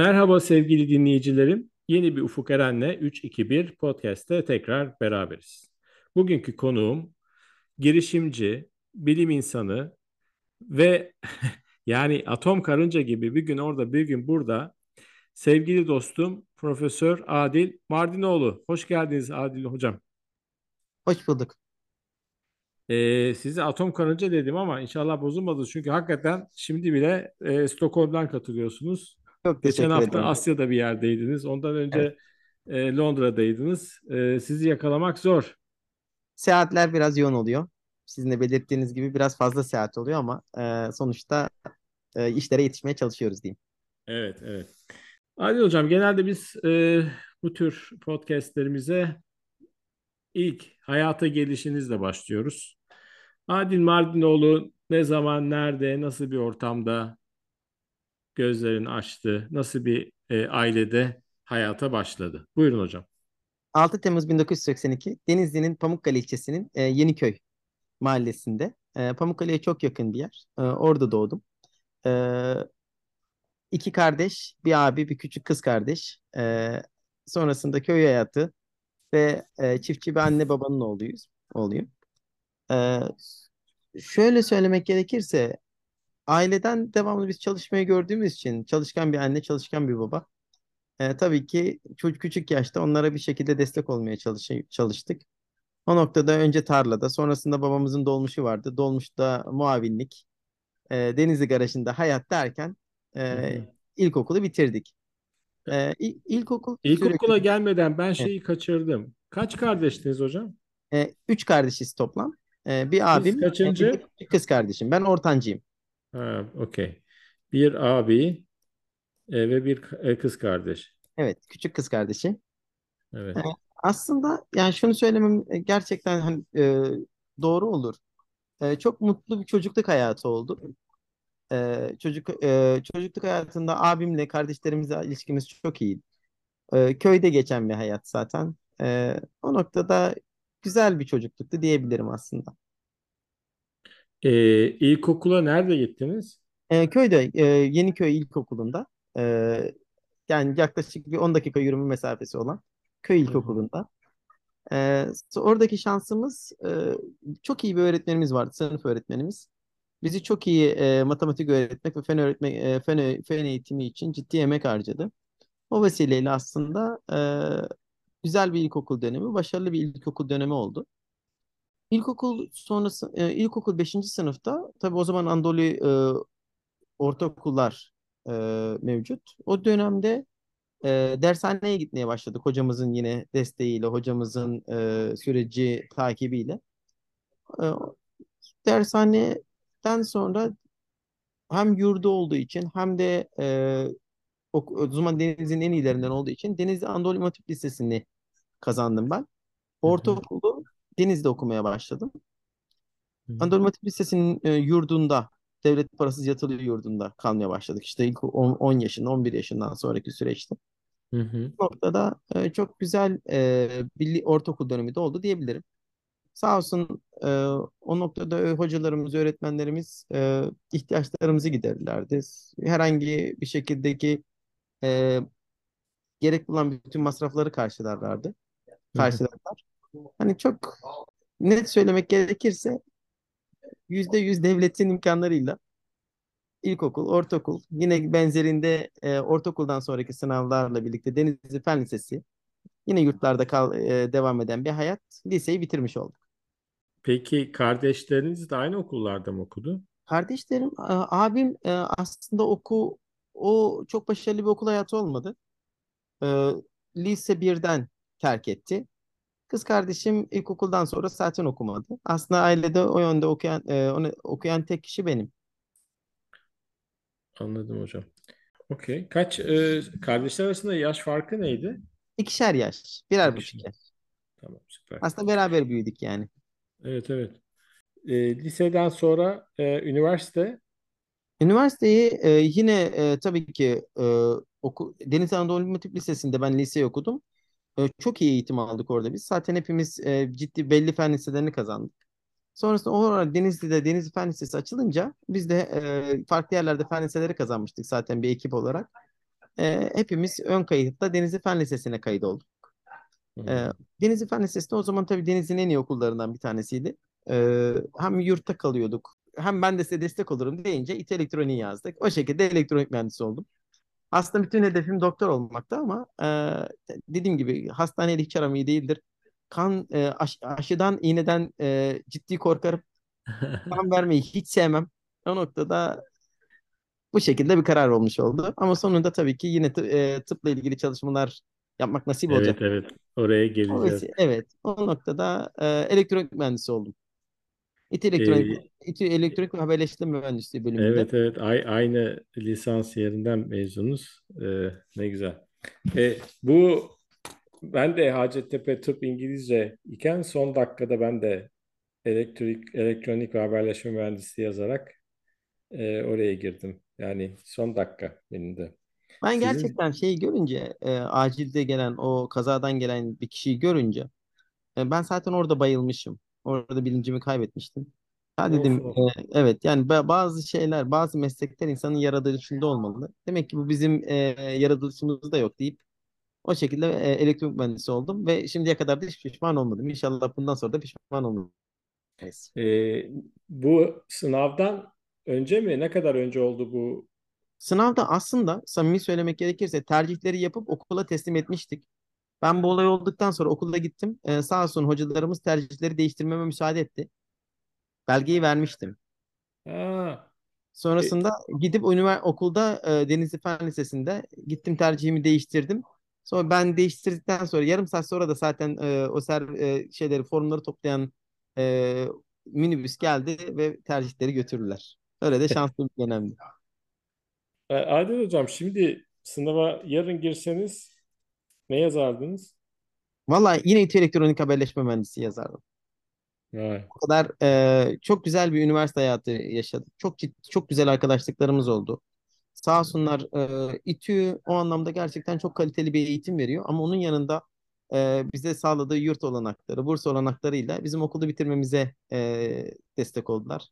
Merhaba sevgili dinleyicilerim. Yeni bir Ufuk Eren'le 3-2-1 podcast'te tekrar beraberiz. Bugünkü konuğum girişimci, bilim insanı ve yani atom karınca gibi bir gün orada bir gün burada sevgili dostum Profesör Adil Mardinoğlu. Hoş geldiniz Adil Hocam. Hoş bulduk. Ee, size atom karınca dedim ama inşallah bozulmadı. Çünkü hakikaten şimdi bile e, Stockholm'dan katılıyorsunuz. Çok Geçen hafta ederim. Asya'da bir yerdeydiniz. Ondan önce Evet. e, Londra'daydınız. E, sizi yakalamak zor. Seyahatler biraz yoğun oluyor. Sizin de belirttiğiniz gibi biraz fazla seyahat oluyor ama e, sonuçta e, işlere yetişmeye çalışıyoruz diyeyim. Evet, evet. Adil Hocam, genelde biz e, bu tür podcastlerimize ilk hayata gelişinizle başlıyoruz. Adil Mardinoğlu ne zaman, nerede, nasıl bir ortamda gözlerini açtı, nasıl bir e, ailede hayata başladı? Buyurun hocam. 6 Temmuz 1982 Denizli'nin Pamukkale ilçesinin e, Yeniköy mahallesinde. E, Pamukkale'ye çok yakın bir yer. E, orada doğdum. E, iki kardeş, bir abi, bir küçük kız kardeş. E, sonrasında köy hayatı ve e, çiftçi bir anne babanın oğluyuz. Oğluyum. E, şöyle söylemek gerekirse aileden devamlı biz çalışmayı gördüğümüz için çalışkan bir anne, çalışkan bir baba. E, tabii ki çocuk küçük yaşta onlara bir şekilde destek olmaya çalış çalıştık. O noktada önce tarlada, sonrasında babamızın dolmuşu vardı. Dolmuşta muavinlik, e, Denizli Garajı'nda hayat derken e, ilkokulu bitirdik. E, il- ilkokul İlkokula sürekli gelmeden ben evet, şeyi kaçırdım. Kaç kardeştiniz hocam? e, üç kardeşiz toplam. E, bir Siz abim, e, kaçıncı? küçük kız kardeşim. Ben ortancıyım. Ha, okey. Bir abi e, ve bir k- e, kız kardeş. Evet, küçük kız kardeşi. E, Evet. aslında yani şunu söylemem e, gerçekten hani, e, doğru olur. E, çok mutlu bir çocukluk hayatı oldu. E, çocuk e, çocukluk hayatında abimle kardeşlerimizle ilişkimiz çok iyi. E, köyde geçen bir hayat zaten. E, o noktada güzel bir çocukluktu diyebilirim aslında. E, ilkokula nerede gittiniz? E, köyde e, Yeniköy İlkokulu'nda e, yani yaklaşık bir 10 dakika yürüme mesafesi olan köy Hı hı. ilkokulunda. E, oradaki şansımız e, çok iyi bir öğretmenimiz vardı, sınıf öğretmenimiz. Bizi çok iyi e, matematik öğretmek ve fen öğretmek e, fen, fen eğitimi için ciddi emek harcadı. O vesileyle aslında e, güzel bir ilkokul dönemi, başarılı bir ilkokul dönemi oldu. İlkokul sonrası, e, ilkokul beşinci sınıfta tabii o zaman Anadolu e, ortaokullar e, mevcut. O dönemde e, dershaneye gitmeye başladık hocamızın yine desteğiyle, hocamızın e, süreci takibiyle. E, dershaneden sonra hem yurdu olduğu için hem de e, o zaman Denizli'nin en iyilerinden olduğu için Denizli Anadolu İmam Hatip Lisesi'ni kazandım ben. Ortaokulu Denizli'de okumaya başladım. Hı. Anadolu İmam Hatip Lisesi'nin e, yurdunda, devlet parasız yatılı yurdunda kalmaya başladık. İşte ilk 10, 10 yaşında, 11 yaşından sonraki süreçte. Hı hı. Bu noktada e, çok güzel e, bir ortaokul dönemi de oldu diyebilirim. Sağ olsun e, o noktada e, hocalarımız, öğretmenlerimiz e, ihtiyaçlarımızı giderirlerdi. Herhangi bir şekildeki e, gerek olan bütün masrafları karşılarlardı. Karşılarlar. Hani çok net söylemek gerekirse yüzde yüz devletin imkanlarıyla ilkokul, ortaokul, yine benzerinde e, ortaokuldan sonraki sınavlarla birlikte Denizli Fen Lisesi, yine yurtlarda kal, e, devam eden bir hayat, liseyi bitirmiş olduk. Peki kardeşleriniz de aynı okullarda mı okudu? Kardeşlerim, e, abim e, aslında oku, o çok başarılı bir okul hayatı olmadı. E, lise birden terk etti. Kız kardeşim ilkokuldan sonra zaten okumadı. Aslında ailede o yönde okuyan, e, onu okuyan tek kişi benim. Anladım hocam. Okey. Kaç e, kardeşler arasında yaş farkı neydi? İkişer yaş, birer buçuk yaş. Tamam, süper. Aslında beraber büyüdük yani. Evet, evet. E, liseden sonra e, üniversite. Üniversiteyi e, yine e, tabii ki e, oku, Deniz Anadolu Hatip Lisesi'nde ben liseyi okudum. E, çok iyi eğitim aldık orada biz. Zaten hepimiz e, ciddi belli fen liselerini kazandık. Sonrasında o olarak Denizli'de Denizli Fen Lisesi açılınca biz de e, farklı yerlerde fen liseleri kazanmıştık zaten bir ekip olarak. e, hepimiz ön kayıtla Denizli Fen Lisesi'ne kayıt olduk. E, Hmm. Denizli Fen Lisesi de o zaman tabii Denizli'nin en iyi okullarından bir tanesiydi. E, hem yurtta kalıyorduk hem ben de size destek olurum deyince İT Elektronik'i yazdık. O şekilde elektronik mühendisi oldum. Aslında bütün hedefim doktor olmakta ama e, dediğim gibi hastaneyle hiç aram iyi değildir. Kan e, aş- aşıdan, iğneden e, ciddi korkarım. Kan vermeyi hiç sevmem. O noktada bu şekilde bir karar olmuş oldu. Ama sonunda tabii ki yine tı- e, tıpla ilgili çalışmalar yapmak nasip Evet olacak. evet oraya O geleceğiz. Evet, o noktada e, elektronik mühendisi oldum. İTÜ Elektronik, Ee, İTÜ Elektronik ve Haberleştirme Mühendisliği bölümünde. evet evet ay- aynı lisans yerinden mezunuz. Ee, ne güzel. E, bu ben de Hacettepe Tıp İngilizce iken son dakikada ben de elektrik, elektronik ve haberleşme mühendisliği yazarak e, oraya girdim. Yani son dakika benim de. Ben Sizin gerçekten şeyi görünce, e, acilde gelen o kazadan gelen bir kişiyi görünce E, Ben zaten orada bayılmışım. Orada bilincimi kaybetmiştim. Ha of dedim of. e, evet yani ba- bazı şeyler, bazı meslekler insanın yaratılışında olmalı. Demek ki bu bizim e, yaratılışımızda yok deyip o şekilde e, elektronik mühendisi oldum ve şimdiye kadar da hiç pişman olmadım. İnşallah bundan sonra da pişman olmayız. E, bu sınavdan önce mi? Ne kadar önce oldu bu? Sınavda aslında samimi söylemek gerekirse tercihleri yapıp okula teslim etmiştik. Ben bu olay olduktan sonra okula gittim. E, sağ olsun hocalarımız tercihleri değiştirmeme müsaade etti. Belgeyi vermiştim. Ha, e, Sonrasında gidip ünivers okulda e, Denizli Fen Lisesi'nde gittim tercihimi değiştirdim. Sonra ben değiştirdikten sonra yarım saat sonra da zaten e, o ser e, şeyleri formları toplayan e, minibüs geldi ve tercihleri götürdüler. Öyle de şanslı bir dönemdi. e, Adil Hocam şimdi sınava yarın girseniz ne yazardınız? Vallahi yine İTÜ Elektronik Haberleşme Mühendisliği yazardım. Vay. O kadar e, çok güzel bir üniversite hayatı yaşadık. Çok ciddi, çok güzel arkadaşlıklarımız oldu. Sağ olsunlar e, İTÜ o anlamda gerçekten çok kaliteli bir eğitim veriyor. Ama onun yanında e, bize sağladığı yurt olanakları, burs olanaklarıyla bizim okulu bitirmemize e, destek oldular.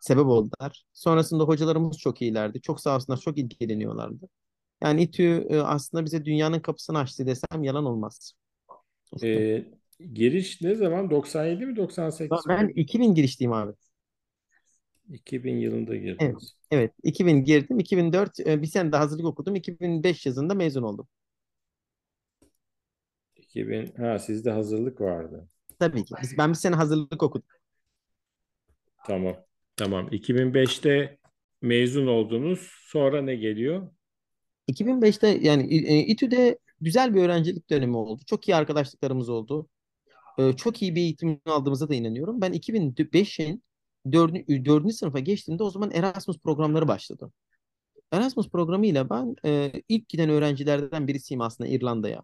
Sebep oldular. Sonrasında hocalarımız çok iyilerdi. Çok sağ olsunlar, çok ilgileniyorlardı. Yani İTÜ e, aslında bize dünyanın kapısını açtı desem yalan olmaz. E, giriş ne zaman? 97 mi 98 mi? Ben 2000 girişliyim abi. 2000 yılında Evet. girdiniz. Evet. 2000 girdim. 2004 e, bir sene de hazırlık okudum. 2005 yazında mezun oldum. 2000 ha sizde hazırlık vardı. Tabii ki. Biz, ben bir sene hazırlık okudum. Tamam. Tamam. 2005'te mezun oldunuz. Sonra ne geliyor? 2005'te yani e, İTÜ'de güzel bir öğrencilik dönemi oldu. Çok iyi arkadaşlıklarımız oldu. E, çok iyi bir eğitim aldığımıza da inanıyorum. Ben 2005'in 4. 4. sınıfa geçtiğimde o zaman Erasmus programları başladı. Erasmus programıyla ben e, ilk giden öğrencilerden birisiyim aslında İrlanda'ya.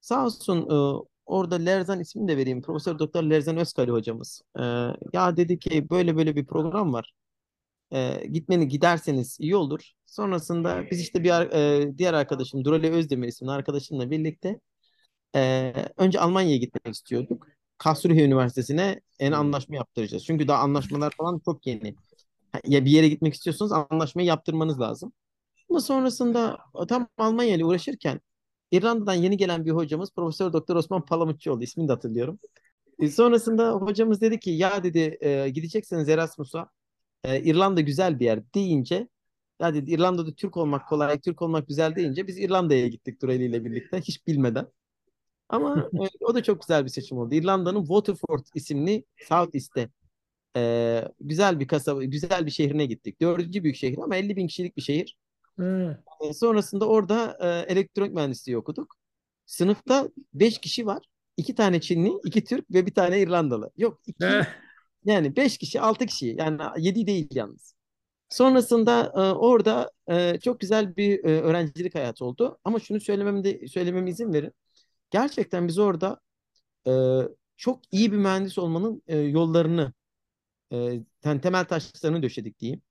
Sağ olsun e, orada Lerzan ismini de vereyim. Profesör Doktor Lerzan Özkali hocamız. Ya dedi ki böyle böyle bir program var. E, gitmeni giderseniz iyi olur. Sonrasında biz işte bir e, diğer arkadaşım Durali Özdemir isimli arkadaşımla birlikte e, önce Almanya'ya gitmek istiyorduk. Karlsruhe Üniversitesi'ne en anlaşma yaptıracağız. Çünkü daha anlaşmalar falan çok yeni. Ya bir yere gitmek istiyorsanız anlaşmayı yaptırmanız lazım. Ama sonrasında tam Almanya ile uğraşırken İrlanda'dan yeni gelen bir hocamız Profesör Doktor Osman Palamutçuoğlu ismini de hatırlıyorum. E, sonrasında hocamız dedi ki ya dedi e, gidecekseniz Erasmus'a e, İrlanda güzel bir yer deyince ya dedi İrlanda'da Türk olmak kolay, Türk olmak güzel deyince biz İrlanda'ya gittik Durali ile birlikte hiç bilmeden. Ama e, o da çok güzel bir seçim oldu. İrlanda'nın Waterford isimli South East'te e, güzel bir kasaba, güzel bir şehrine gittik. Dördüncü büyük şehir ama 50 bin kişilik bir şehir. Ha. E, sonrasında orada e, elektronik mühendisliği okuduk. Sınıfta 5 kişi var. 2 tane Çinli, 2 Türk ve bir tane İrlandalı. Yok 2 Ha. Yani 5 kişi 6 kişi yani 7 değil yalnız. Sonrasında e, orada e, çok güzel bir e, öğrencilik hayatı oldu. Ama şunu söylemem de söylememe izin verin. Gerçekten biz orada e, çok iyi bir mühendis olmanın e, yollarını, e, temel taşlarını döşedik diyeyim.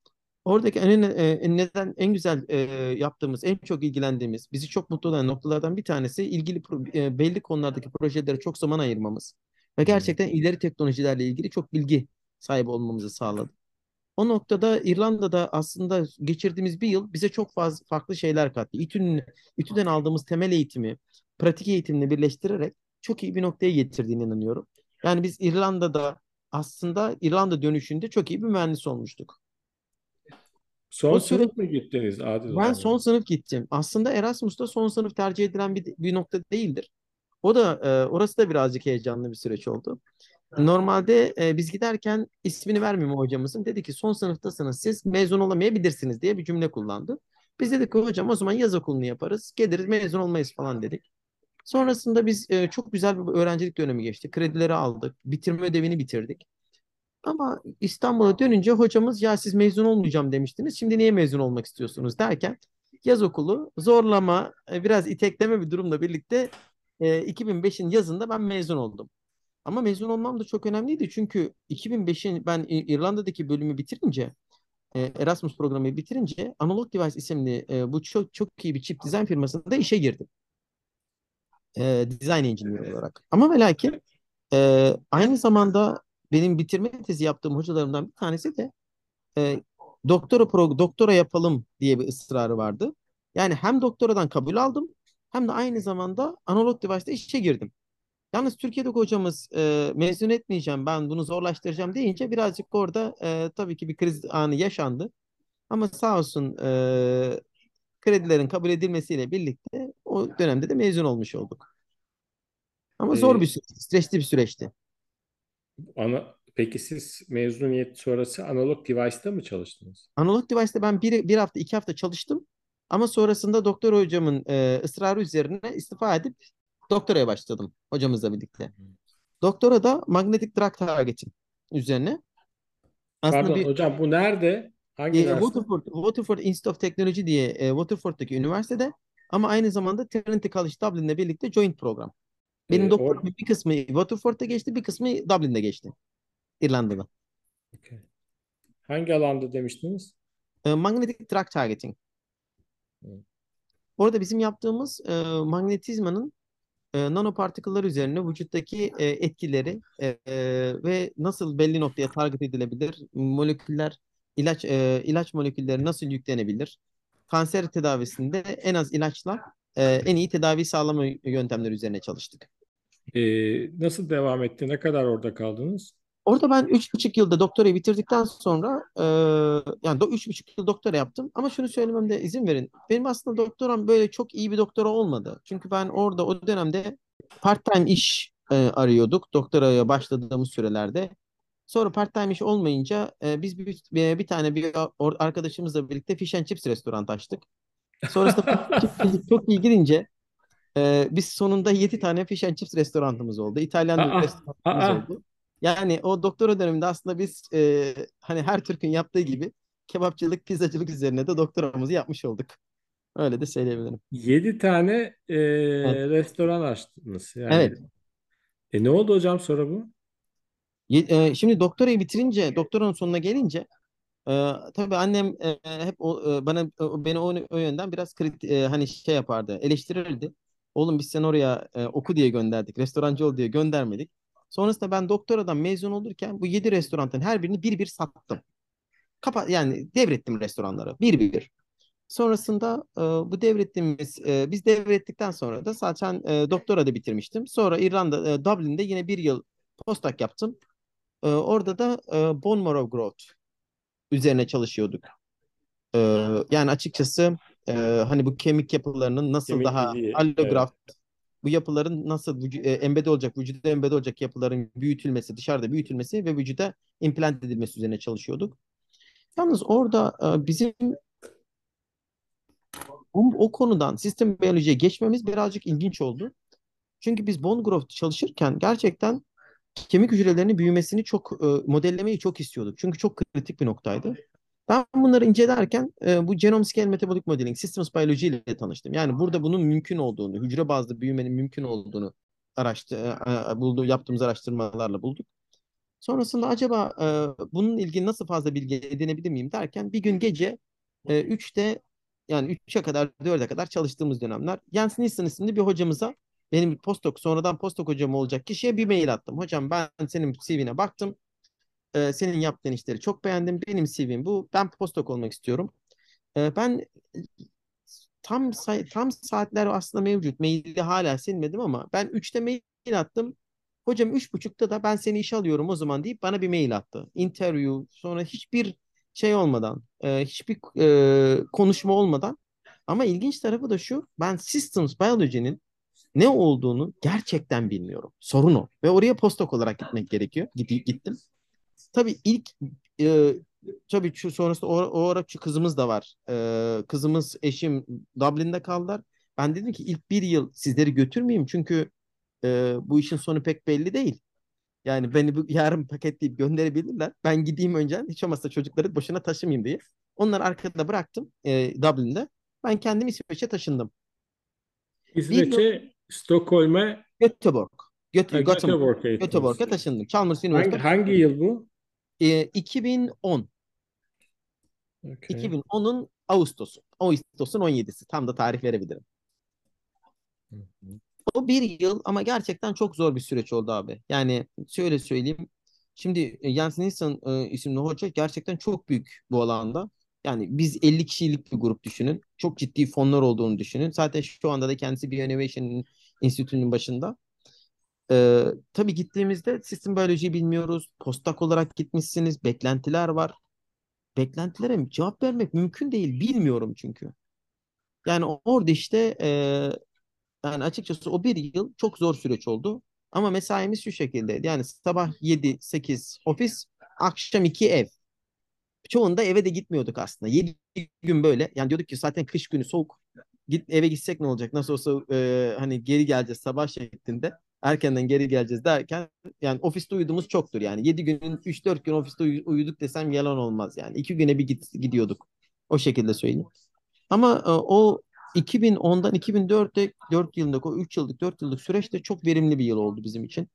Oradaki en, en neden en güzel e, yaptığımız, en çok ilgilendiğimiz, bizi çok mutlu olan noktalardan bir tanesi ilgili pro- e, belli konulardaki projelere çok zaman ayırmamız ve gerçekten ileri teknolojilerle ilgili çok bilgi sahibi olmamızı sağladı. O noktada İrlanda'da aslında geçirdiğimiz bir yıl bize çok fazla farklı şeyler kattı. İTÜ'nün, İTÜ'den aldığımız temel eğitimi, pratik eğitimle birleştirerek çok iyi bir noktaya getirdiğine inanıyorum. Yani biz İrlanda'da aslında İrlanda dönüşünde çok iyi bir mühendis olmuştuk. Son o sınıf süre... mı gittiniz Adil Ben son sınıf gittim. Aslında Erasmus'ta son sınıf tercih edilen bir, bir nokta değildir. O da e, orası da birazcık heyecanlı bir süreç oldu. Normalde e, biz giderken ismini vermiyorum hocamızın. Dedi ki son sınıftasınız siz mezun olamayabilirsiniz diye bir cümle kullandı. Biz dedik hocam o zaman yaz okulunu yaparız. Geliriz mezun olmayız falan dedik. Sonrasında biz e, çok güzel bir öğrencilik dönemi geçti. Kredileri aldık. Bitirme ödevini bitirdik. Ama İstanbul'a dönünce hocamız ya siz mezun olmayacağım demiştiniz. Şimdi niye mezun olmak istiyorsunuz derken yaz okulu zorlama e, biraz itekleme bir durumla birlikte e, 2005'in yazında ben mezun oldum. Ama mezun olmam da çok önemliydi. Çünkü 2005'in ben İrlanda'daki bölümü bitirince Erasmus programı bitirince Analog Device isimli e, bu çok çok iyi bir chip dizayn firmasında işe girdim. E, design engineer olarak. Ama ve lakin e, aynı zamanda benim bitirme tezi yaptığım hocalarımdan bir tanesi de e, doktora pro, doktora yapalım diye bir ısrarı vardı. Yani hem doktoradan kabul aldım hem de aynı zamanda analog device'da işe girdim. Yalnız Türkiye'deki hocamız e, mezun etmeyeceğim ben bunu zorlaştıracağım deyince birazcık orada e, tabii ki bir kriz anı yaşandı. Ama sağ olsun e, kredilerin kabul edilmesiyle birlikte o dönemde de mezun olmuş olduk. Ama zor ee, bir süreç, stresli bir süreçti. Ana, peki siz mezuniyet sonrası analog device'da mı çalıştınız? Analog device'da ben bir, bir hafta iki hafta çalıştım. Ama sonrasında doktor hocamın e, ısrarı üzerine istifa edip doktoraya başladım hocamızla birlikte. Doktora da magnetic drug targeting üzerine. Aslında Pardon bir, hocam bu nerede? Hangi e, Waterford, Waterford Institute of Technology diye e, Waterford'daki üniversitede ama aynı zamanda Trinity College Dublin'le birlikte joint program. Benim ee, doktoram or- bir kısmı Waterford'da geçti, bir kısmı Dublin'de geçti. İrlanda'da. Okay. Hangi alanda demiştiniz? E, magnetic drug targeting. Orada bizim yaptığımız e, magnetizmanın e, nanopartiküller üzerine vücuttaki e, etkileri e, e, ve nasıl belli noktaya target edilebilir, moleküller, ilaç e, ilaç molekülleri nasıl yüklenebilir, kanser tedavisinde en az ilaçla e, en iyi tedavi sağlama yöntemleri üzerine çalıştık. E, nasıl devam etti? Ne kadar orada kaldınız? Orada ben üç buçuk yılda doktorayı bitirdikten sonra e, yani do, üç buçuk yıl doktora yaptım. Ama şunu söylememde izin verin. Benim aslında doktoram böyle çok iyi bir doktora olmadı. Çünkü ben orada o dönemde part-time iş e, arıyorduk doktoraya başladığımız sürelerde. Sonra part-time iş olmayınca e, biz bir, bir, tane bir arkadaşımızla birlikte fish and chips restoran açtık. Sonrasında çok iyi girince e, biz sonunda yedi tane fish and chips restoranımız oldu. İtalyan restoranımız oldu. Yani o doktora döneminde aslında biz e, hani her Türk'ün yaptığı gibi kebapçılık, pizzacılık üzerine de doktoramızı yapmış olduk. Öyle de söyleyebilirim. Yedi tane e, evet. restoran açtınız. Yani. Evet. E ne oldu hocam sonra bu? E, şimdi doktorayı bitirince, doktoranın sonuna gelince e, tabii annem e, hep o, e, bana o, beni o, o yönden biraz kritik, e, hani şey yapardı, eleştirirdi. Oğlum biz sen oraya e, oku diye gönderdik, restorancı ol diye göndermedik. Sonrasında ben doktoradan mezun olurken bu 7 restoranın her birini bir bir sattım. Kapa yani devrettim restoranları bir bir. Sonrasında e, bu devrettiğimiz e, biz devrettikten sonra da zaten e, doktora da bitirmiştim. Sonra İrlanda e, Dublin'de yine bir yıl postdoc yaptım. E, orada da e, bone marrow growth üzerine çalışıyorduk. E, yani açıkçası e, hani bu kemik yapılarının nasıl kemik daha allograft evet bu yapıların nasıl e, embed olacak, vücuda embed olacak yapıların büyütülmesi, dışarıda büyütülmesi ve vücuda implant edilmesi üzerine çalışıyorduk. Yalnız orada e, bizim o, o konudan sistem biyolojiye geçmemiz birazcık ilginç oldu. Çünkü biz bone growth çalışırken gerçekten kemik hücrelerinin büyümesini çok e, modellemeyi çok istiyorduk. Çünkü çok kritik bir noktaydı. Ben bunları incelerken e, bu Genome Scale Metabolic Modeling, Systems Biology ile tanıştım. Yani burada bunun mümkün olduğunu, hücre bazlı büyümenin mümkün olduğunu araştır, e, buldu, yaptığımız araştırmalarla bulduk. Sonrasında acaba e, bunun ilgili nasıl fazla bilgi edinebilir miyim derken bir gün gece e, 3'te yani 3'e kadar 4'e kadar çalıştığımız dönemler Jens Nielsen isimli bir hocamıza benim postdoc sonradan postdoc hocam olacak kişiye bir mail attım. Hocam ben senin CV'ne baktım. E, senin yaptığın işleri çok beğendim. Benim CV'm bu. Ben postdoc olmak istiyorum. E, ben tam tam saatler aslında mevcut. Maili hala silmedim ama ben 3'te mail attım. Hocam üç buçukta da ben seni işe alıyorum o zaman deyip bana bir mail attı. Interview sonra hiçbir şey olmadan, e, hiçbir e, konuşma olmadan. Ama ilginç tarafı da şu. Ben Systems Biology'nin ne olduğunu gerçekten bilmiyorum. Sorun o. Ve oraya postdoc olarak gitmek gerekiyor. Git, gittim. Tabii ilk e, tabii şu sonrasında o, o ara şu kızımız da var. E, kızımız, eşim Dublin'de kaldılar. Ben dedim ki ilk bir yıl sizleri götürmeyeyim çünkü e, bu işin sonu pek belli değil. Yani beni bu, yarın paketleyip gönderebilirler. Ben gideyim önce hiç olmazsa çocukları boşuna taşımayayım diye. Onları arkada bıraktım e, Dublin'de. Ben kendim İsveç'e taşındım. İsveç'e, Stockholm'e, Göteborg. Göte, Göteborg. Göteborg'a taşındım. Chalmers Hangi, Üniversitesi. hangi yıl bu? E, 2010. Okay. 2010'un Ağustos'u. Ağustos'un 17'si. Tam da tarih verebilirim. Hı hı. O bir yıl ama gerçekten çok zor bir süreç oldu abi. Yani şöyle söyleyeyim. Şimdi e, Jens Nielsen e, isimli hoca gerçekten çok büyük bu alanda. Yani biz 50 kişilik bir grup düşünün. Çok ciddi fonlar olduğunu düşünün. Zaten şu anda da kendisi bir Innovation Enstitüsü'nün başında. Ee, tabii gittiğimizde sistem biyolojiyi bilmiyoruz. Postak olarak gitmişsiniz. Beklentiler var. Beklentilere cevap vermek mümkün değil. Bilmiyorum çünkü. Yani orada işte e, yani açıkçası o bir yıl çok zor süreç oldu. Ama mesaimiz şu şekildeydi. Yani sabah 7-8 ofis, akşam 2 ev. Çoğunda eve de gitmiyorduk aslında. 7 gün böyle. Yani diyorduk ki zaten kış günü soğuk. Git eve gitsek ne olacak? Nasıl olsa e, hani geri geleceğiz sabah şeklinde. Erkenden geri geleceğiz derken yani ofiste uyuduğumuz çoktur yani. 7 günün 3-4 gün ofiste uy- uyuduk desem yalan olmaz yani. 2 güne bir git, gidiyorduk. O şekilde söyleyeyim. Ama e, o 2010'dan 2004'e 4 yıllık o 3 yıllık 4 yıllık süreçte çok verimli bir yıl oldu bizim için.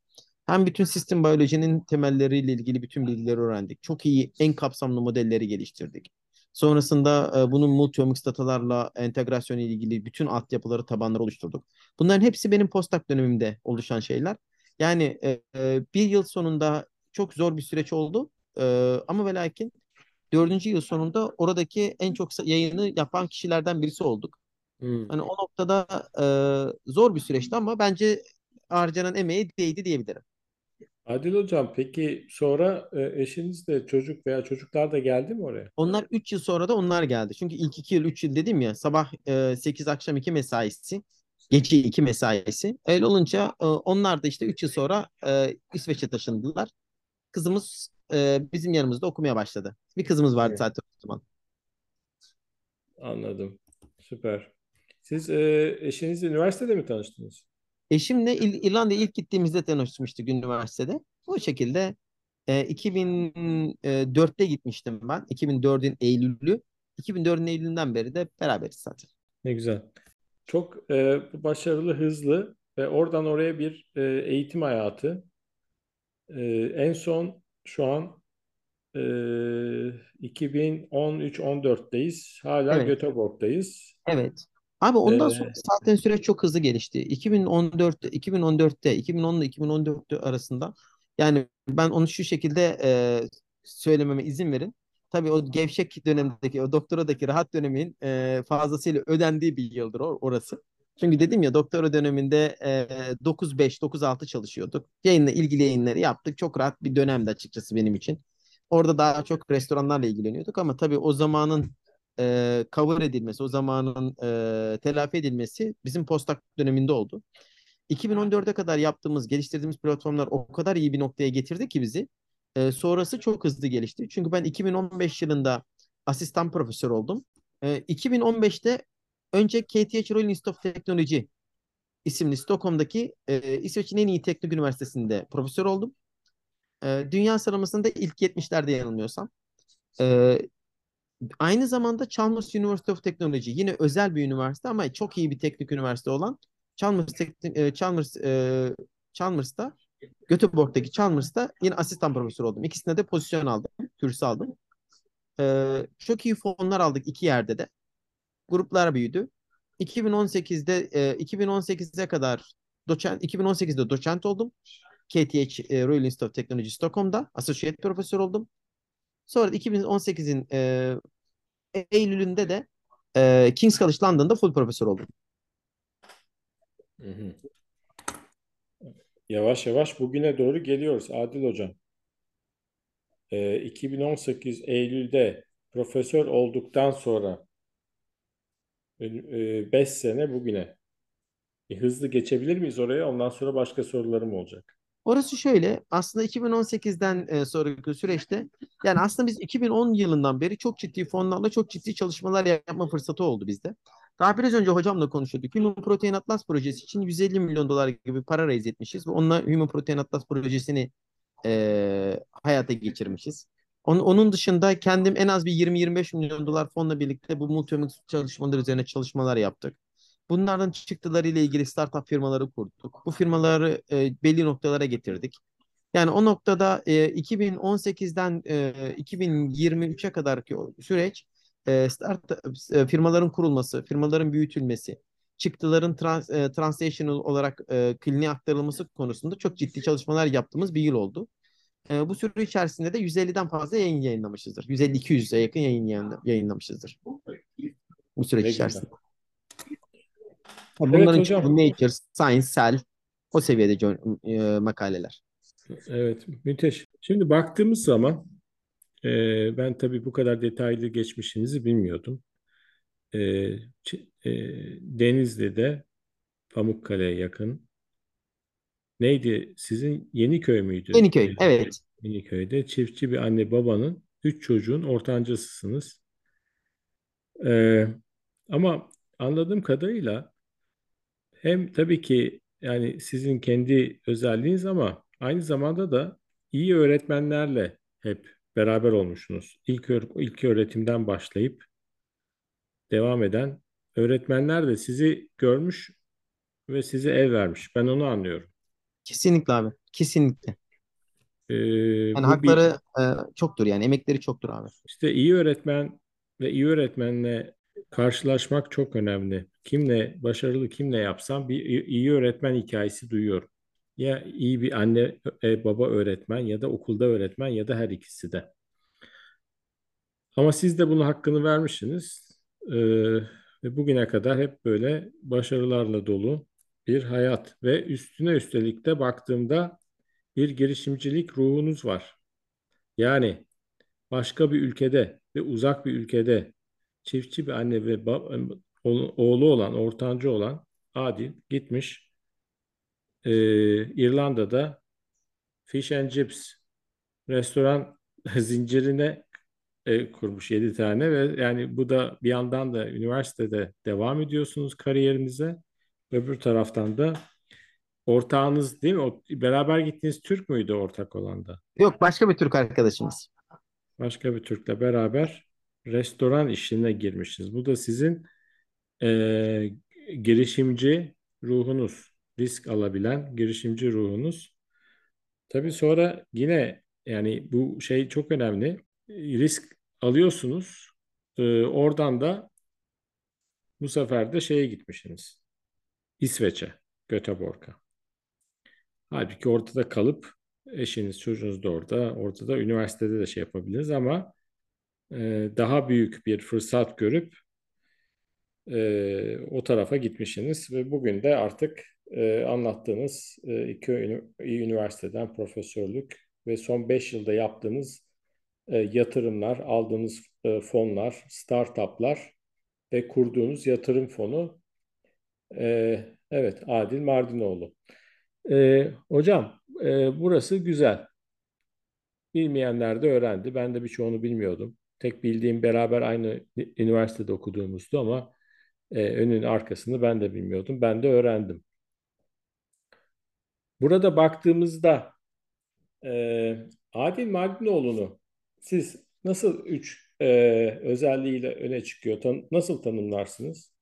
Hem bütün sistem biyolojinin temelleriyle ilgili bütün bilgileri öğrendik. Çok iyi en kapsamlı modelleri geliştirdik. Sonrasında e, bunun multiomics datalarla entegrasyonu ile ilgili bütün altyapıları, tabanları oluşturduk. Bunların hepsi benim postdoc dönemimde oluşan şeyler. Yani e, e, bir yıl sonunda çok zor bir süreç oldu. E, ama ve lakin dördüncü yıl sonunda oradaki en çok yayını yapan kişilerden birisi olduk. Hmm. Hani o noktada e, zor bir süreçti ama bence harcanan emeğe değdi diyebilirim. Adil Hocam peki sonra e, eşiniz de çocuk veya çocuklar da geldi mi oraya? Onlar 3 yıl sonra da onlar geldi. Çünkü ilk 2 yıl 3 yıl dedim ya sabah e, 8 akşam 2 mesaisi, gece 2 mesaisi. Öyle olunca e, onlar da işte 3 yıl sonra e, İsveç'e taşındılar. Kızımız e, bizim yanımızda okumaya başladı. Bir kızımız vardı Evet. zaten o zaman. Anladım. Süper. Siz e, eşinizle üniversitede mi tanıştınız? Eşimle İr- İrlanda'ya ilk gittiğimizde tanışmıştık üniversitede. O şekilde e, 2004'te gitmiştim ben. 2004'ün Eylül'ü. 2004'ün Eylül'ünden beri de beraberiz zaten. Ne güzel. Çok e, başarılı, hızlı ve oradan oraya bir e, eğitim hayatı. E, en son şu an e, 2013-14'teyiz. Hala Evet. Göteborg'dayız. Evet. Abi ondan E, sonra zaten süreç çok hızlı gelişti. 2014 2014'te 2010 ile 2014 arasında yani ben onu şu şekilde e, söylememe izin verin. Tabii o gevşek dönemdeki o doktoradaki rahat dönemin e, fazlasıyla ödendiği bir yıldır orası. Çünkü dedim ya doktora döneminde e, 9-5 9-6 çalışıyorduk. Yayınla ilgili yayınları yaptık. Çok rahat bir dönemdi açıkçası benim için. Orada daha çok restoranlarla ilgileniyorduk ama tabii o zamanın e, cover edilmesi, o zamanın e, telafi edilmesi bizim postdoc döneminde oldu. 2014'e kadar yaptığımız, geliştirdiğimiz platformlar o kadar iyi bir noktaya getirdi ki bizi. E, sonrası çok hızlı gelişti. Çünkü ben 2015 yılında asistan profesör oldum. E, 2015'te önce KTH Royal Institute of Technology isimli Stockholm'daki e, İsveç'in en iyi teknik üniversitesinde profesör oldum. E, dünya sıralamasında ilk 70'lerde yanılmıyorsam. E, Aynı zamanda Chalmers University of Technology yine özel bir üniversite ama çok iyi bir teknik üniversite olan Chalmers Teknik e, Chalmers e, Chalmers'ta Göteborg'daki Chalmers'ta yine asistan profesör oldum. İkisinde de pozisyon aldım, kürsü aldım. E, çok iyi fonlar aldık iki yerde de. Gruplar büyüdü. 2018'de e, 2018'e kadar doçent 2018'de doçent oldum. KTH e, Royal Institute of Technology Stockholm'da associate profesör oldum. Sonra 2018'in e, Eylül'ünde de e, King's College London'da full profesör oldum. Hı hı. Yavaş yavaş bugüne doğru geliyoruz Adil Hocam. Ee, 2018 Eylül'de profesör olduktan sonra 5 e, sene bugüne. E, hızlı geçebilir miyiz oraya? Ondan sonra başka sorularım olacak. Orası şöyle aslında 2018'den e, sonraki süreçte yani aslında biz 2010 yılından beri çok ciddi fonlarla çok ciddi çalışmalar yapma fırsatı oldu bizde. Daha biraz önce hocamla konuşuyorduk. Human Protein Atlas projesi için 150 milyon dolar gibi para raise etmişiz ve onunla Human Protein Atlas projesini e, hayata geçirmişiz. Onun, onun dışında kendim en az bir 20-25 milyon dolar fonla birlikte bu multiomics çalışmalar üzerine çalışmalar yaptık. Bunlardan çıktıları ile ilgili startup firmaları kurduk. Bu firmaları e, belli noktalara getirdik. Yani o noktada e, 2018'den e, 2023'e kadarki süreç e, start e, firmaların kurulması, firmaların büyütülmesi, çıktıların trans, e, translational olarak e, kliniğe aktarılması konusunda çok ciddi çalışmalar yaptığımız bir yıl oldu. E, bu süre içerisinde de 150'den fazla yayın yayınlamışızdır. 150-200'e yakın yayın yayınlamışızdır. Bu süreç içerisinde. Bunların evet, hocam. Nature, Science, Cell o seviyede e, makaleler. Evet, müthiş. Şimdi baktığımız zaman e, ben tabii bu kadar detaylı geçmişinizi bilmiyordum. E, e, Denizli'de Pamukkale'ye yakın. Neydi? Sizin Yeniköy müydü? Yeniköy, evet. Yeniköy'de çiftçi bir anne babanın üç çocuğun ortancasısınız. Ee, ama anladığım kadarıyla hem tabii ki yani sizin kendi özelliğiniz ama aynı zamanda da iyi öğretmenlerle hep beraber olmuşsunuz. İlk, ilk öğretimden başlayıp devam eden öğretmenler de sizi görmüş ve size el vermiş. Ben onu anlıyorum. Kesinlikle abi. Kesinlikle. Ee, yani hakları bir, e, çoktur yani emekleri çoktur abi. İşte iyi öğretmen ve iyi öğretmenle karşılaşmak çok önemli. Kimle başarılı kimle yapsam bir iyi öğretmen hikayesi duyuyorum. Ya iyi bir anne e, baba öğretmen ya da okulda öğretmen ya da her ikisi de. Ama siz de bunun hakkını vermişsiniz. Ee, ve bugüne kadar hep böyle başarılarla dolu bir hayat ve üstüne üstelik de baktığımda bir girişimcilik ruhunuz var. Yani başka bir ülkede ve uzak bir ülkede çiftçi bir anne ve oğlu olan, ortancı olan Adil gitmiş e, İrlanda'da Fish and Chips restoran zincirine e, kurmuş 7 tane ve yani bu da bir yandan da üniversitede devam ediyorsunuz kariyerinize. Öbür taraftan da ortağınız değil mi? O, beraber gittiğiniz Türk müydü ortak olan da? Yok başka bir Türk arkadaşımız. Başka bir Türk'le beraber restoran işine girmişsiniz. Bu da sizin e, girişimci ruhunuz, risk alabilen girişimci ruhunuz. Tabii sonra yine yani bu şey çok önemli. Risk alıyorsunuz. E, oradan da bu sefer de şeye gitmişsiniz. İsveç'e, Göteborg'a. Halbuki ortada kalıp eşiniz, çocuğunuz da orada, ortada üniversitede de şey yapabiliriz ama e, daha büyük bir fırsat görüp e, o tarafa gitmişsiniz ve bugün de artık e, anlattığınız iki üniversiteden profesörlük ve son beş yılda yaptığınız yatırımlar, aldığınız e, fonlar, startuplar ve kurduğunuz yatırım fonu evet Adil Mardinoğlu. Hocam burası güzel. Bilmeyenler de öğrendi. Ben de birçoğunu bilmiyordum. Tek bildiğim beraber aynı üniversitede okuduğumuzdu ama e, önün arkasını ben de bilmiyordum. Ben de öğrendim. Burada baktığımızda e, Adil Mardinoğlu'nu siz nasıl üç e, özelliğiyle öne çıkıyor? Tan nasıl tanımlarsınız?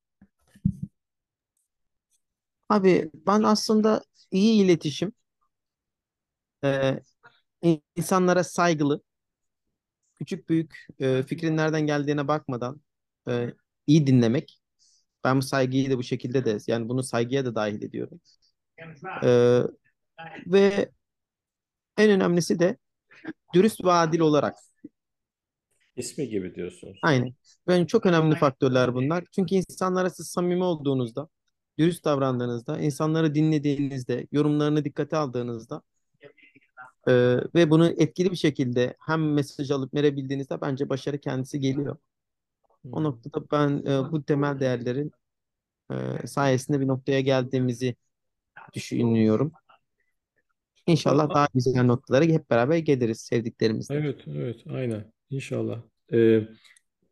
Abi ben aslında iyi iletişim, e, insanlara saygılı, küçük büyük e, fikrin nereden geldiğine bakmadan e, iyi dinlemek. Ben bu saygıyı da bu şekilde de yani bunu saygıya da dahil ediyorum. E, ve En önemlisi de dürüst ve adil olarak. İsmi gibi diyorsunuz. Aynen. Ben çok önemli faktörler bunlar. Çünkü insanlara siz samimi olduğunuzda, dürüst davrandığınızda, insanları dinlediğinizde, yorumlarını dikkate aldığınızda e, ve bunu etkili bir şekilde hem mesaj alıp verebildiğinizde bence başarı kendisi geliyor. O Hmm. noktada ben e, bu temel değerlerin e, sayesinde bir noktaya geldiğimizi düşünüyorum. İnşallah daha güzel noktalara hep beraber geliriz sevdiklerimizle. Evet, evet, aynen. İnşallah. Ee,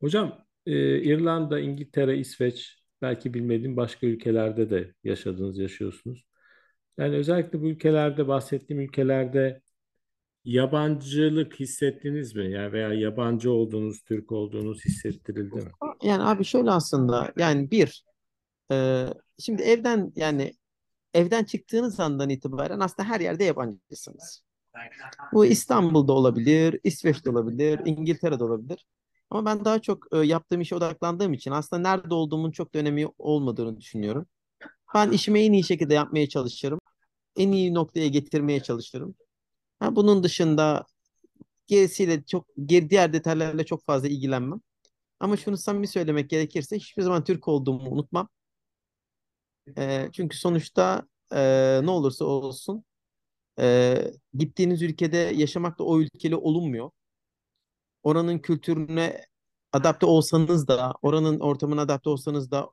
hocam, e, İrlanda, İngiltere, İsveç, belki bilmediğim başka ülkelerde de yaşadınız, yaşıyorsunuz. Yani özellikle bu ülkelerde, bahsettiğim ülkelerde yabancılık hissettiniz mi? Yani veya yabancı olduğunuz, Türk olduğunuz hissettirildi mi? Yani abi şöyle aslında yani bir e, şimdi evden yani evden çıktığınız andan itibaren aslında her yerde yabancısınız. Bu İstanbul'da olabilir, İsveç'te olabilir, İngiltere'de olabilir. Ama ben daha çok e, yaptığım işe odaklandığım için aslında nerede olduğumun çok da önemi olmadığını düşünüyorum. Ben işimi en iyi şekilde yapmaya çalışırım. En iyi noktaya getirmeye çalışırım. Ha, bunun dışında gerisiyle çok diğer detaylarla çok fazla ilgilenmem. Ama şunu samimi söylemek gerekirse hiçbir zaman Türk olduğumu unutmam. E, çünkü sonuçta e, ne olursa olsun e, gittiğiniz ülkede yaşamak da o ülkeli olunmuyor. Oranın kültürüne adapte olsanız da, oranın ortamına adapte olsanız da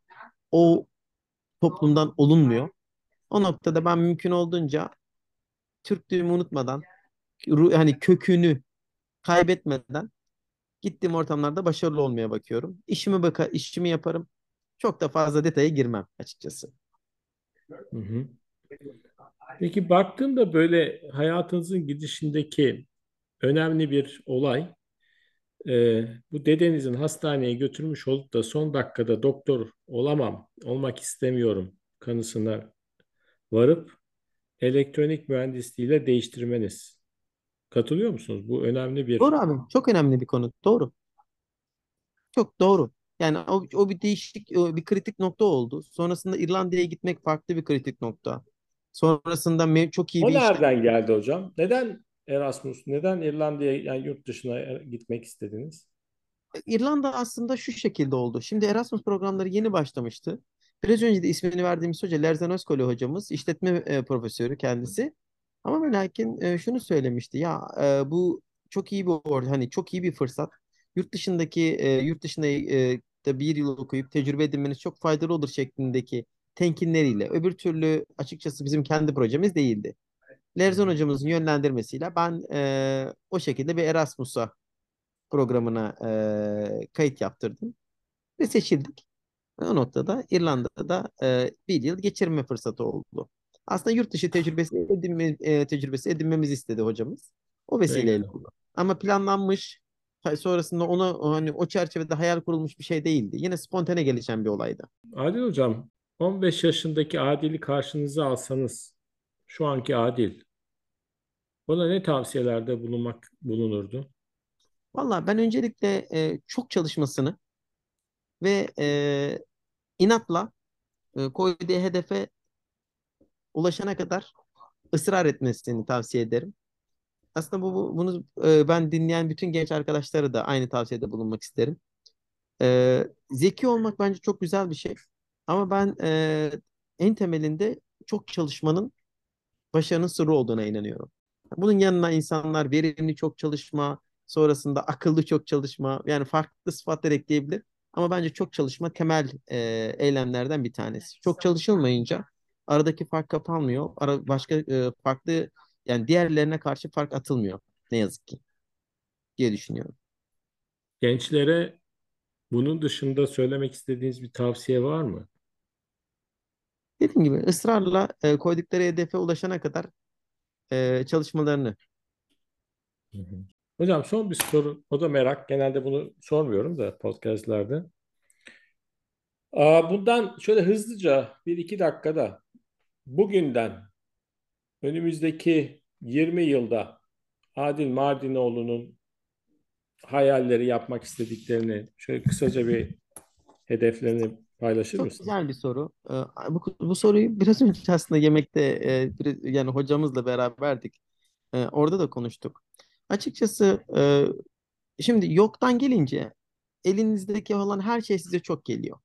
o toplumdan olunmuyor. O noktada ben mümkün olduğunca Türklüğümü unutmadan, hani kökünü kaybetmeden gittiğim ortamlarda başarılı olmaya bakıyorum. İşimi baka, işimi yaparım. Çok da fazla detaya girmem açıkçası. Hı hı. Peki baktığımda böyle hayatınızın gidişindeki önemli bir olay, e, bu dedenizin hastaneye götürmüş olup da son dakikada doktor olamam, olmak istemiyorum kanısına varıp elektronik mühendisliğiyle değiştirmeniz. Katılıyor musunuz? Bu önemli bir Doğru abi. Çok önemli bir konu. Doğru. Çok doğru. Yani o, o bir değişik, o bir kritik nokta oldu. Sonrasında İrlanda'ya gitmek farklı bir kritik nokta. Sonrasında çok iyi O bir iş nereden geldi hocam? Neden Erasmus? Neden İrlanda'ya yani yurt dışına gitmek istediniz? İrlanda aslında şu şekilde oldu. Şimdi Erasmus programları yeni başlamıştı. Biraz önce de ismini verdiğimiz hoca Lerzan Özkoli hocamız, işletme e, profesörü kendisi. Ama ve lakin e, şunu söylemişti. Ya e, bu çok iyi bir or hani çok iyi bir fırsat. Yurt dışındaki e, yurt dışında e, da bir yıl okuyup tecrübe edinmeniz çok faydalı olur şeklindeki tenkinleriyle. Öbür türlü açıkçası bizim kendi projemiz değildi. Lerzan hocamızın yönlendirmesiyle ben e, o şekilde bir Erasmus'a programına e, kayıt yaptırdım ve seçildik. O noktada İrlanda'da e, bir yıl geçirme fırsatı oldu. Aslında yurt dışı tecrübesi edinme, e, tecrübesi edinmemizi istedi hocamız. O vesileyle oldu. Ama planlanmış, sonrasında ona hani o çerçevede hayal kurulmuş bir şey değildi. Yine spontane gelişen bir olaydı. Adil hocam, 15 yaşındaki Adil'i karşınıza alsanız, şu anki Adil, bana ne tavsiyelerde bulunmak bulunurdu? Vallahi ben öncelikle e, çok çalışmasını ve e, inatla e, koyduğu hedefe ulaşana kadar ısrar etmesini tavsiye ederim. Aslında bu, bu- bunu e, ben dinleyen bütün genç arkadaşlara da aynı tavsiyede bulunmak isterim. E, zeki olmak bence çok güzel bir şey. Ama ben e, en temelinde çok çalışmanın başarının sırrı olduğuna inanıyorum. Bunun yanına insanlar verimli çok çalışma, sonrasında akıllı çok çalışma, yani farklı sıfatlar ekleyebilir. Ama bence çok çalışma temel e, eylemlerden bir tanesi. Çok çalışılmayınca aradaki fark kapanmıyor. Ara, başka e, farklı yani diğerlerine karşı fark atılmıyor. Ne yazık ki diye düşünüyorum. Gençlere bunun dışında söylemek istediğiniz bir tavsiye var mı? Dediğim gibi ısrarla e, koydukları hedefe ulaşana kadar e, çalışmalarını. Hı hı. Hocam son bir soru, o da merak. Genelde bunu sormuyorum da podcastlerde. Aa, bundan şöyle hızlıca bir iki dakikada bugünden önümüzdeki 20 yılda Adil Mardinoğlu'nun hayalleri yapmak istediklerini şöyle kısaca bir hedeflerini paylaşır Çok mısın? güzel bir soru. E, bu, bu soruyu biraz önce aslında yemekte e, yani hocamızla beraberdik. E, orada da konuştuk. Açıkçası e, şimdi yoktan gelince elinizdeki olan her şey size çok geliyor.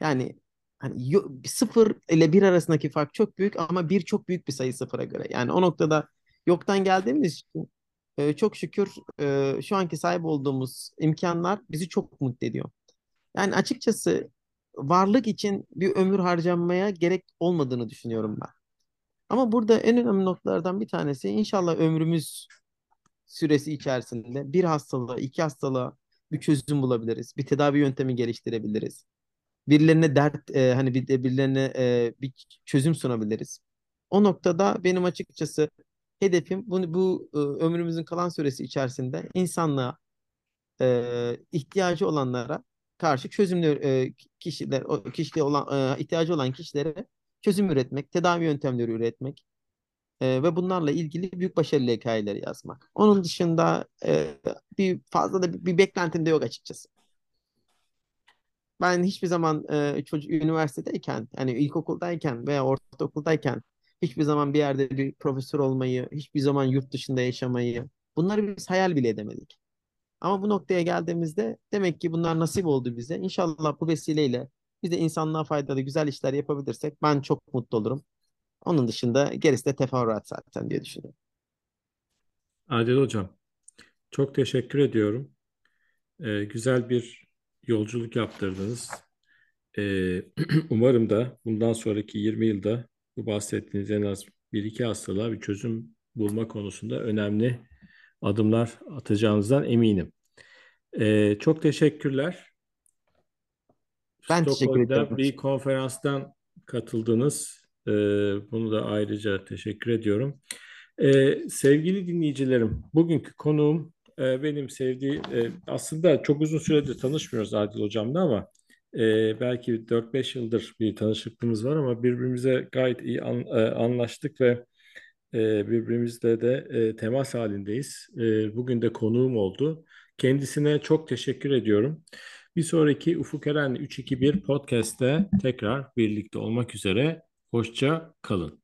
Yani hani sıfır ile bir arasındaki fark çok büyük ama bir çok büyük bir sayı sıfıra göre. Yani o noktada yoktan geldiğimiz için e, çok şükür e, şu anki sahip olduğumuz imkanlar bizi çok mutlu ediyor. Yani açıkçası varlık için bir ömür harcanmaya gerek olmadığını düşünüyorum ben. Ama burada en önemli noktalardan bir tanesi inşallah ömrümüz süresi içerisinde bir hastalığa, iki hastalığa bir çözüm bulabiliriz. Bir tedavi yöntemi geliştirebiliriz. Birilerine dert, e, hani bir birilerine e, bir çözüm sunabiliriz. O noktada benim açıkçası hedefim bunu bu e, ömrümüzün kalan süresi içerisinde insanlığa e, ihtiyacı olanlara karşı çözümler e, kişiler o kişide olan e, ihtiyacı olan kişilere çözüm üretmek, tedavi yöntemleri üretmek e, ve bunlarla ilgili büyük başarılı hikayeleri yazmak. Onun dışında e, bir fazla da bir, bir beklentim de yok açıkçası. Ben hiçbir zaman e, çocuk üniversitedeyken, yani ilkokuldayken veya ortaokuldayken hiçbir zaman bir yerde bir profesör olmayı, hiçbir zaman yurt dışında yaşamayı, bunları biz hayal bile edemedik. Ama bu noktaya geldiğimizde demek ki bunlar nasip oldu bize. İnşallah bu vesileyle biz de insanlığa faydalı güzel işler yapabilirsek ben çok mutlu olurum. Onun dışında gerisi de teferruat zaten diye düşünüyorum. Adil Hocam, çok teşekkür ediyorum. Ee, güzel bir yolculuk yaptırdınız. Ee, umarım da bundan sonraki 20 yılda bu bahsettiğiniz en az bir iki hastalığa bir çözüm bulma konusunda önemli adımlar atacağınızdan eminim. Ee, çok teşekkürler. Ben teşekkür ederim. bir konferanstan katıldınız. Ee, bunu da ayrıca teşekkür ediyorum. Ee, sevgili dinleyicilerim, bugünkü konuğum e, benim sevdiğim, e, aslında çok uzun süredir tanışmıyoruz Adil Hocam'la ama e, belki 4-5 yıldır bir tanışıklığımız var ama birbirimize gayet iyi an, e, anlaştık ve e, birbirimizle de e, temas halindeyiz. E, bugün de konuğum oldu. Kendisine çok teşekkür ediyorum. Bir sonraki Ufuk Eren 321 podcast'te tekrar birlikte olmak üzere. Hoşça kalın.